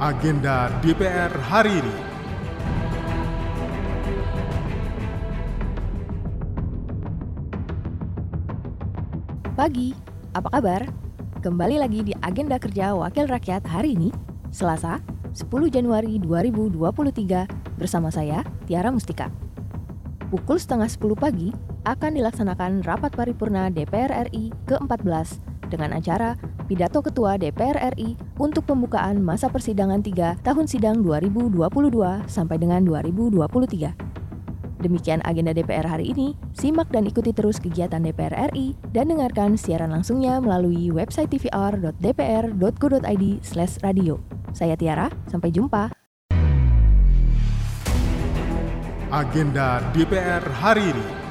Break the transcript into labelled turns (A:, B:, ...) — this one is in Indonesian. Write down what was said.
A: Agenda DPR hari ini.
B: Pagi, apa kabar? Kembali lagi di agenda kerja Wakil Rakyat hari ini, Selasa, 10 Januari 2023 bersama saya, Tiara Mustika. Pukul setengah 10 pagi akan dilaksanakan rapat paripurna DPR RI ke-14 dengan acara pidato Ketua DPR RI untuk pembukaan masa persidangan 3 tahun sidang 2022 sampai dengan 2023. Demikian agenda DPR hari ini. Simak dan ikuti terus kegiatan DPR RI dan dengarkan siaran langsungnya melalui website tvr.dpr.go.id/radio. Saya Tiara, sampai jumpa.
A: Agenda DPR hari ini.